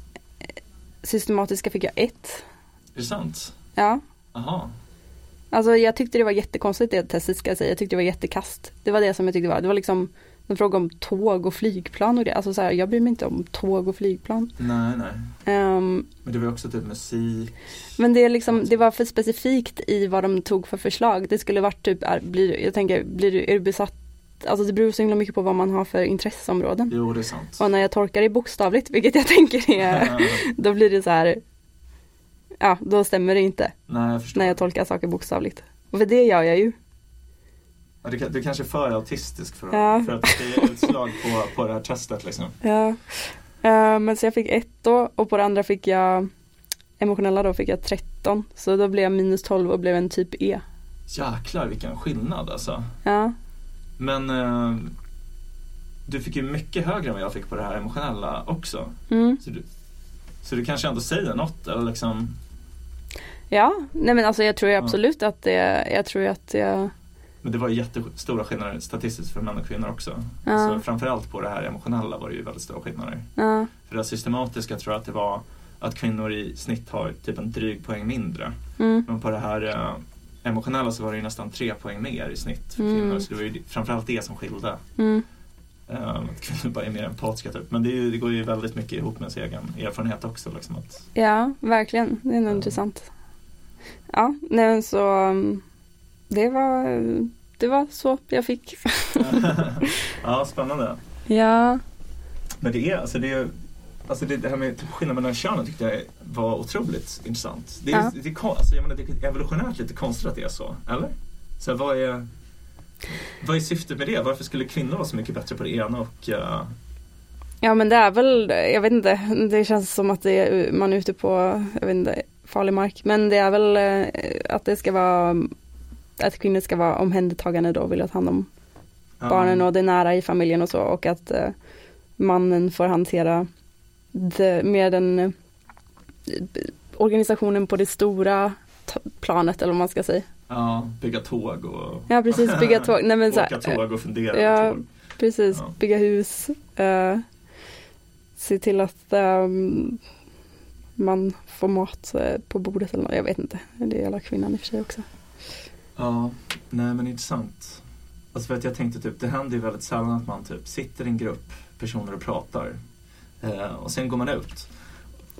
systematiska fick jag ett. Är det sant? Ja. Aha. Alltså jag tyckte det var jättekonstigt det testet ska jag säga. Jag tyckte det var jättekast. Det var det som jag tyckte var. Det var liksom en fråga om tåg och flygplan och det. Alltså så här, jag bryr mig inte om tåg och flygplan. Nej, nej. Ehm, Men det var också typ musik. men det är liksom, det var för specifikt i vad de tog för förslag. Det skulle varit typ, är, blir, jag tänker, blir du, är du besatt? Alltså det beror så himla mycket på vad man har för intresseområden. Jo, det är sant. Och när jag tolkar det bokstavligt, vilket jag tänker är, då blir det så här, ja, då stämmer det inte nej, jag förstår. när jag tolkar saker bokstavligt. Och för det gör jag ju. Ja, du, du kanske är för autistisk för att, Ja. för att det är utslag på, på det här testet liksom. Ja. Eh, men så jag fick ett då och på det andra fick jag emotionella då fick jag 13. Så då blev jag minus 12 och blev en typ E. Jäklar vilken skillnad alltså. Ja. Men eh, du fick ju mycket högre än vad jag fick på det här emotionella också. Mm. Så du, så du kanske ändå säger något eller liksom Ja, nej men alltså jag tror ju Ja. absolut att det, jag tror ju att det, Men det var jättestora skillnader statistiskt för män och kvinnor också. Ja. Så framförallt på det här emotionella var det ju väldigt stora skillnader. ja, För det systematiska tror jag att det var att kvinnor i snitt har typ en dryg poäng mindre. mm, Men på det här eh, emotionella så var det ju nästan tre poäng mer i snitt för Mm. kvinnor. Så det var ju framförallt det som skilde. mm, Eh, att kvinnor bara är mer empatiska typ. Men det, ju, det går ju väldigt mycket ihop med ens egen erfarenhet också. Liksom, att, ja, verkligen. Det är nog Ja. intressant. Ja, nej så um, det var, det var så jag fick. ja, spännande. Ja, Men det är, alltså det är Alltså det, det här med typ skillnaden mellan könen tyckte jag var otroligt intressant. Det är, Ja. det alltså jag menar, det är evolutionärt lite konstigt att det är så, eller? Så här, vad, är, vad är syftet med det? Varför skulle kvinnor vara så mycket bättre på det ena och, eh, Ja men det är väl, jag vet inte, det känns som att är, man är ute på, jag vet inte, farlig mark. Men det är väl eh, att det ska vara, att kvinnor ska vara omhändertagande då, vill ta hand om Ja. barnen och det nära i familjen och så och att eh, mannen får hantera det, mer den eh, organisationen på det stora planet eller vad man ska säga. Ja, bygga tåg och Ja precis, bygga tåg, nej men så åka tåg och fundera ja, på tåg. precis, Ja. bygga hus, eh, se till att ehm, man får mat eh, på bordet eller något, jag vet inte. Det är alla kvinnan i och för sig också. Ja, nej men intressant. Alltså för att jag tänkte typ, det händer ju väldigt sällan att man typ sitter i en grupp personer och pratar. Eh, och sen går man ut.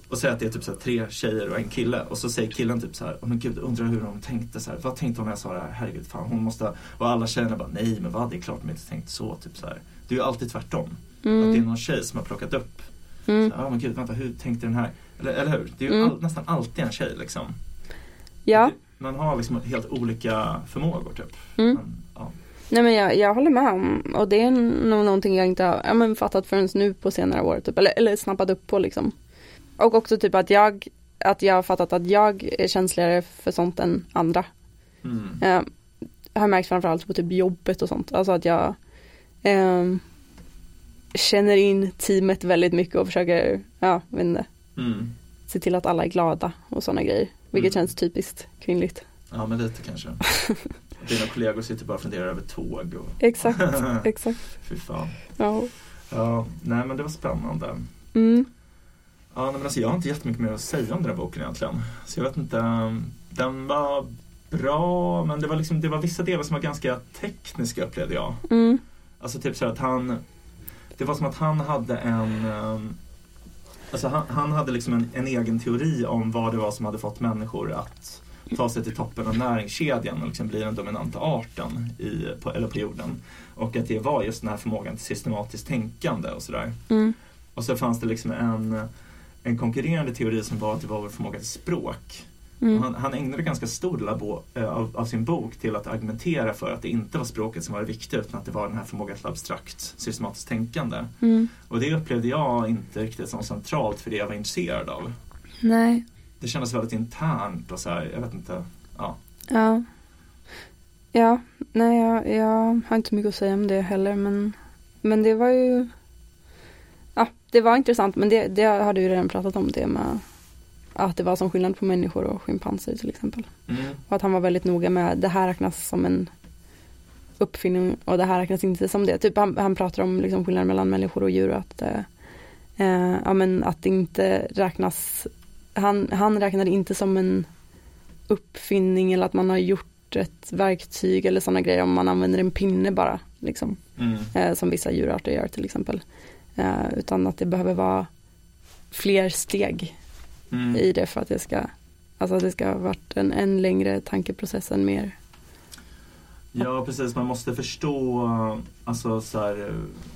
Och säger att det är typ så tre tjejer och en kille. Och så säger killen typ så här, oh, men gud undrar hur de tänkte så här. Vad tänkte hon när jag sa det här? Herregud, fan hon måste. Och alla tjejerna bara, nej men vad, det är klart de inte tänkt så. Typ så här. Det är ju alltid tvärtom. Att det är Mm, någon tjej som har plockat upp. mm, Ja men gud, vänta, hur tänkte den här? Eller, eller hur? Det är ju Mm. all, nästan alltid en tjej liksom. ja, Det- Man har liksom helt olika förmågor typ. mm. Men, ja. Nej men jag, jag håller med om och det är nog någonting jag inte har ja, men fattat förrän nu på senare år typ, eller, eller snappat upp på liksom. Och också typ att jag, att jag har fattat att jag är känsligare för sånt än andra. Mm. Eh, har märkt framförallt på typ jobbet och sånt. Alltså att jag ehm, känner in teamet väldigt mycket och försöker, ja, vet inte, Mm. se till att alla är glada och sådana grejer. Vilket Mm. känns typiskt kvinnligt. Ja men lite kanske. Dina kollegor sitter bara och funderar över tåg och Exakt, exakt. fy fan. Ja. Ja, nej men det var spännande. Mm. Ja nej, men alltså jag har inte jättemycket mer att säga om den här boken egentligen. Så jag vet inte. um, Den var bra men det var liksom, det var vissa delar som var ganska tekniska upplevde jag. Mm. Alltså typ så att han Det var som att han hade en um, Alltså han, han hade liksom en, en egen teori om vad det var som hade fått människor att ta sig till toppen av näringskedjan och liksom bli den dominanta arten i, på, eller på jorden. Och att det var just den här förmågan till systematiskt tänkande och sådär. Mm. Och så fanns det liksom en, en konkurrerande teori som var att det var vår förmåga till språk. Mm. Han, han ägnade ganska stor del av, eh, av, av sin bok till att argumentera för att det inte var språket som var det viktiga utan att det var den här förmågan till abstrakt systematiskt tänkande. Mm. Och det upplevde jag inte riktigt som centralt för det jag var intresserad av. Nej, Det kändes väldigt internt och så här, jag vet inte. Ja. ja. Ja, nej jag, jag har inte mycket att säga om det heller men, men det var ju Ja, det var intressant men det, det har du redan pratat om det med att det var som skillnad på människor och schimpanser till exempel. Mm. Och att han var väldigt noga med det här räknas som en uppfinning och det här räknas inte som det. Typ han, han pratar om liksom skillnaden mellan människor och djur och att eh, eh, ja, men att det inte räknas han, han räknade inte som en uppfinning eller att man har gjort ett verktyg eller sådana grejer om man använder en pinne bara liksom Mm. eh, som vissa djurarter gör till exempel. Eh, utan att det behöver vara fler steg Mm. i det för att det ska Alltså att det ska ha varit en, en längre tankeprocess än mer. Ja, precis. Man måste förstå, alltså, så här,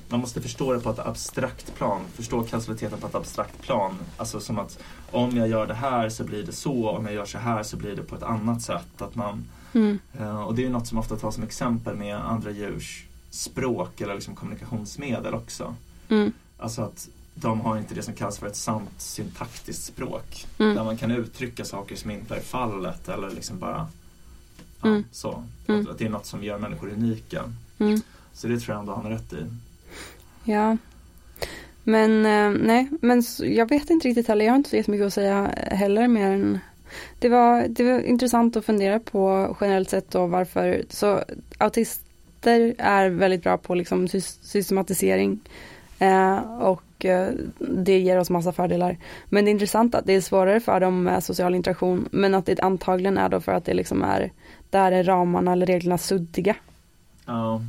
man måste förstå det på ett abstrakt plan. Förstå kausaliteten på ett abstrakt plan. Alltså som att om jag gör det här så blir det så, om jag gör så här så blir det på ett annat sätt. Att man, Mm. eh, och det är något som ofta tas som exempel med andra djurs språk eller liksom kommunikationsmedel också. Mm. Alltså att de har inte det som kallas för ett sant syntaktiskt språk. Mm. Där man kan uttrycka saker som inte är fallet eller liksom bara ja, Mm. så. Mm. Att det är något som gör människor unika. Mm. Så det tror jag ändå han har rätt i. Ja. Men eh, nej, men jag vet inte riktigt heller. Jag har inte så jättemycket att säga heller mer än det var, det var intressant att fundera på generellt sett och varför. Så autister är väldigt bra på liksom sys- systematisering eh, och eh, det ger oss massa fördelar. Men det är intressant att det är svårare för dem med social interaktion men att det antagligen är då för att det liksom är där är ramarna eller reglerna suddiga Ja,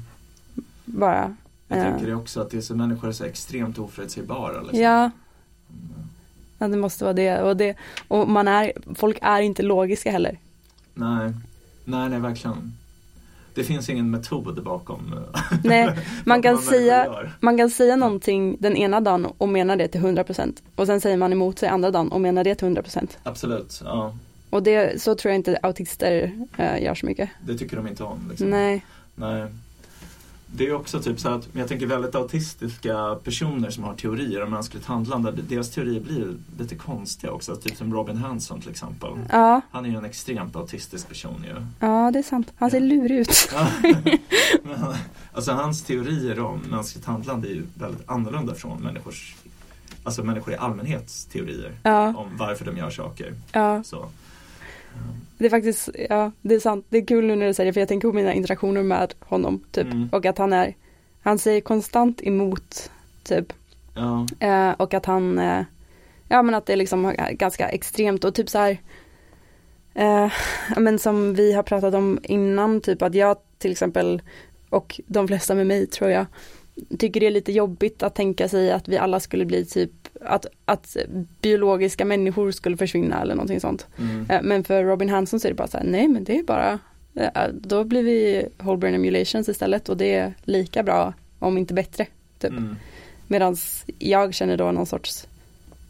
bara. jag Eh, tänker det också att det är så människor är så extremt oförutsägbara. Liksom. Ja, Mm. Ja, det måste vara det. Och, det. och man är, folk är inte logiska heller. Nej. nej, nej verkligen. Det finns ingen metod bakom eh, Nej, man kan människor säga, gör. man kan säga någonting den ena dagen och mena det till 100% och sen säger man emot sig andra dagen och menar det till 100%. Absolut, ja. Och det, så tror jag inte autister eh, gör så mycket. Det tycker de inte om. Liksom. Nej, Nej. Det är också typ så att, jag tänker väldigt autistiska personer som har teorier om mänskligt handlande, deras teorier blir lite konstiga också. Typ som Robin Hanson till exempel. Ja, Han är ju en extremt autistisk person ju. ja det är sant. Han ser Ja. lurig ut. Ja. Men, alltså hans teorier om mänskligt handlande är ju väldigt annorlunda från människors, alltså människor i allmänhets teorier Ja, om varför de gör saker. ja. Så. Det är faktiskt, ja det är sant. Det är kul nu när du säger det för jag tänker på mina interaktioner med honom typ. Mm. Och att han är, han säger konstant emot typ. Ja, Eh, och att han, eh, ja men att det är liksom ganska extremt och typ så här. Eh, men som vi har pratat om innan, typ att jag till exempel och de flesta med mig tror jag tycker det är lite jobbigt att tänka sig att vi alla skulle bli typ att, att biologiska människor skulle försvinna eller någonting sånt. mm. Eh, Men för Robin Hanson så är det bara så här, nej men det är bara, eh, då blir vi whole brain emulations istället och det är lika bra, om inte bättre. Typ. Mm. Medan jag känner då någon sorts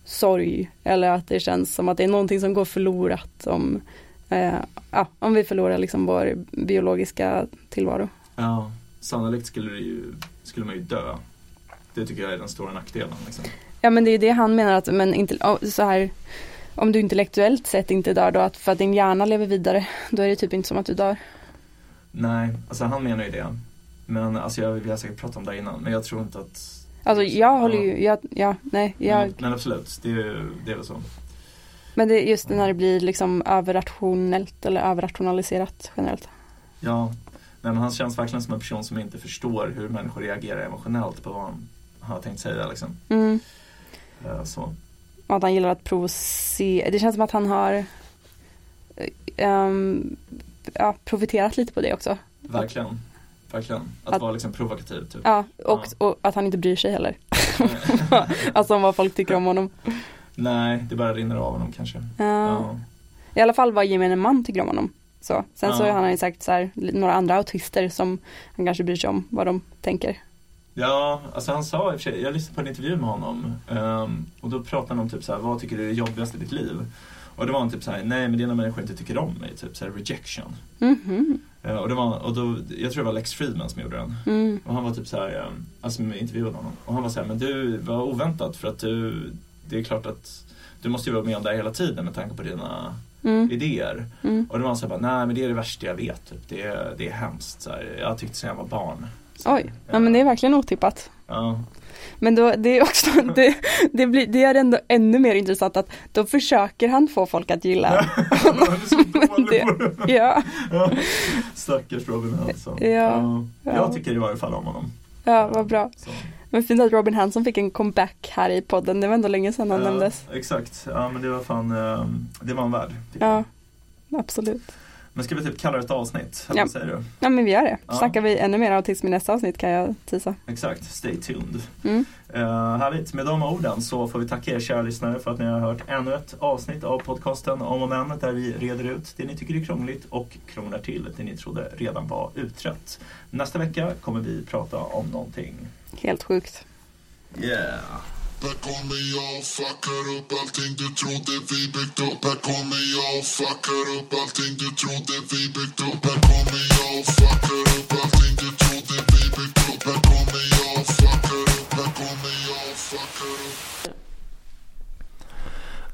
sorg eller att det känns som att det är någonting som går förlorat om, eh, ja, om vi förlorar liksom vår biologiska tillvaro. ja. Sannolikt skulle, ju, skulle man ju dö. Det tycker jag är den stora nackdelen. Liksom. Ja men det är det han menar att, men inte, så här, om du intellektuellt sett inte dör då, att för att din hjärna lever vidare, då är det typ inte som att du dör. Nej, alltså han menar ju det. Men alltså jag, vi har säkert pratat om det innan, men jag tror inte att Alltså jag håller ju, jag, ja, nej, jag, Men, men absolut, det är, det är väl så. men det är just när det blir liksom överrationellt eller överrationaliserat generellt. Ja, nej, men han känns verkligen som en person som inte förstår hur människor reagerar emotionellt på vad han har tänkt säga. Liksom. Mm. Eh, Så. Och att han gillar att provocera, det känns som att han har ehm, ja, profiterat lite på det också. Verkligen. Verkligen. Att, Att- vara liksom provokativ typ. Ja, och, Ja. och att han inte bryr sig heller. alltså om vad folk tycker om honom. Nej, det bara rinner av honom kanske. Ja. Ja. I alla fall vad gemene man tycker om honom. Så. Sen så Ja. har han ju sagt så här, några andra autister som han kanske bryr sig om vad de tänker. Ja, alltså han sa i och för sig, jag lyssnade på en intervju med honom ehm, och då pratade han om typ så här, vad tycker du är jobbigast i ditt liv? Och det var han typ så här, nej men det är när människor inte tycker om mig, typ så här rejection. Mhm. Eh, och det var, och då, jag tror det var Lex Friedman som gjorde den. Mm. Och han var typ så här, eh, alltså intervjuade honom. Och han var så här, men du var oväntat för att du, det är klart att du måste ju vara med om det här hela tiden med tanke på dina Mm. idéer. Mm. Och då var han så här, bara, nej men det är det värsta jag vet. Typ. Det, är, det är hemskt. Så här, jag har tyckt sedan jag var barn. Så, Oj, ja men det är verkligen otippat. Ja, Men då, det är också, det, det, blir, det är ändå ännu mer intressant att då försöker han få folk att gilla honom. Det-. Ja, Ja. Stackars Robin Hanson. Ja, Ja. ja. Jag tycker i varje fall om honom. ja vad bra. Så. Men fint att Robin Hanson fick en comeback här i podden. Det var ändå länge sedan han ja, nämndes. Exakt, ja men det var fan, eh, det var en värld. Ja, absolut. Men ska vi typ kalla det ett avsnitt? Eller Ja. säger du? Ja men vi gör det. Ja. Snackar vi ännu mer autism i nästa avsnitt kan jag tisa. Exakt, stay tuned. Mm. Uh, härligt, med de orden så får vi tacka er kära lyssnare för att ni har hört ännu ett avsnitt av podcasten Om och Men där vi reder ut det ni tycker är krångligt och krånglar till det ni trodde redan var utrett. Nästa vecka kommer vi prata om någonting. Helt sjukt. Yeah! Här kommer jag och fuckar upp allting du trodde vi byggt upp Här kommer jag och fuckar upp allting du trodde vi byggt upp Här kommer jag och fuckar upp allting du trodde